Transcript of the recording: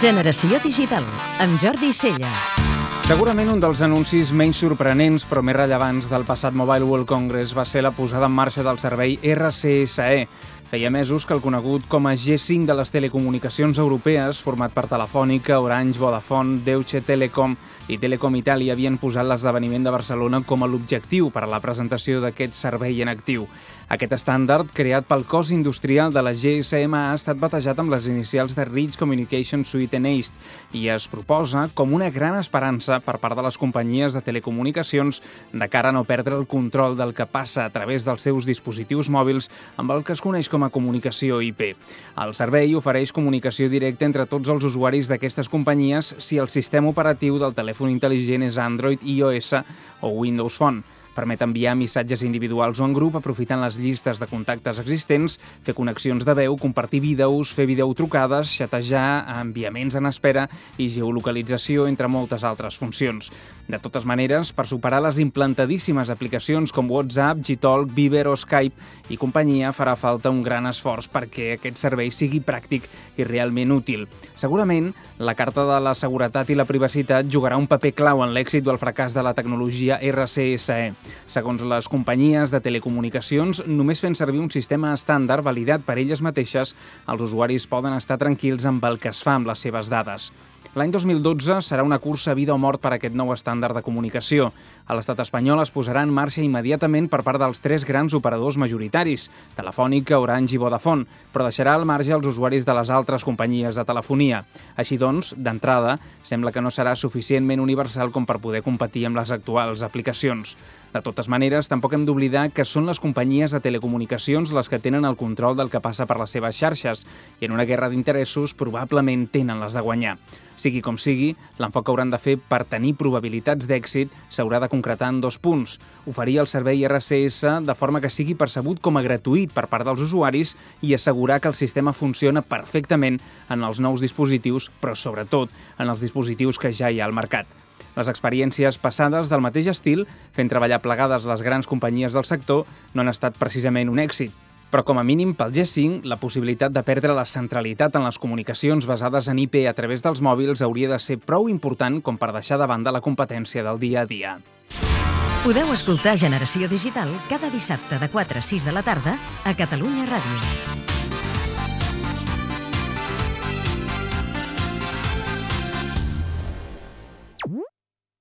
Generació Digital, amb Jordi Celles. Segurament un dels anuncis menys sorprenents però més rellevants del passat Mobile World Congress va ser la posada en marxa del servei RCSE. Feia mesos que el conegut com a G5 de les telecomunicacions europees, format per Telefònica, Orange, Vodafone, Deutsche Telekom i Telecom Italia havien posat l'esdeveniment de Barcelona com a l'objectiu per a la presentació d'aquest servei en actiu. Aquest estàndard, creat pel cos industrial de la GSM, ha estat batejat amb les inicials de Rich Communication Suite en East i es proposa com una gran esperança per part de les companyies de telecomunicacions de cara a no perdre el control del que passa a través dels seus dispositius mòbils amb el que es coneix com a comunicació IP. El servei ofereix comunicació directa entre tots els usuaris d'aquestes companyies si el sistema operatiu del telèfon intel·ligent és Android, iOS o Windows Phone. Permet enviar missatges individuals o en grup aprofitant les llistes de contactes existents, fer connexions de veu, compartir vídeos, fer videotrucades, xatejar, enviaments en espera i geolocalització, entre moltes altres funcions. De totes maneres, per superar les implantadíssimes aplicacions com WhatsApp, Gtalk, Viber o Skype i companyia, farà falta un gran esforç perquè aquest servei sigui pràctic i realment útil. Segurament, la Carta de la Seguretat i la Privacitat jugarà un paper clau en l'èxit o el fracàs de la tecnologia RCSE. Segons les companyies de telecomunicacions, només fent servir un sistema estàndard validat per elles mateixes, els usuaris poden estar tranquils amb el que es fa amb les seves dades. L'any 2012 serà una cursa vida o mort per aquest nou estàndard de comunicació. A l'estat espanyol es posarà en marxa immediatament per part dels tres grans operadors majoritaris, Telefònica, Orange i Vodafone, però deixarà al marge els usuaris de les altres companyies de telefonia. Així doncs, d'entrada, sembla que no serà suficientment universal com per poder competir amb les actuals aplicacions. De totes maneres, tampoc hem d'oblidar que són les companyies de telecomunicacions les que tenen el control del que passa per les seves xarxes i en una guerra d'interessos probablement tenen les de guanyar. Sigui com sigui, l'enfoc que hauran de fer per tenir probabilitats d'èxit s'haurà de concretar en dos punts. Oferir el servei RCS de forma que sigui percebut com a gratuït per part dels usuaris i assegurar que el sistema funciona perfectament en els nous dispositius, però sobretot en els dispositius que ja hi ha al mercat. Les experiències passades del mateix estil, fent treballar plegades les grans companyies del sector, no han estat precisament un èxit. Però com a mínim pel G5, la possibilitat de perdre la centralitat en les comunicacions basades en IP a través dels mòbils hauria de ser prou important com per deixar de banda la competència del dia a dia. Podeu escoltar Generació Digital cada dissabte de 4 a 6 de la tarda a Catalunya Ràdio.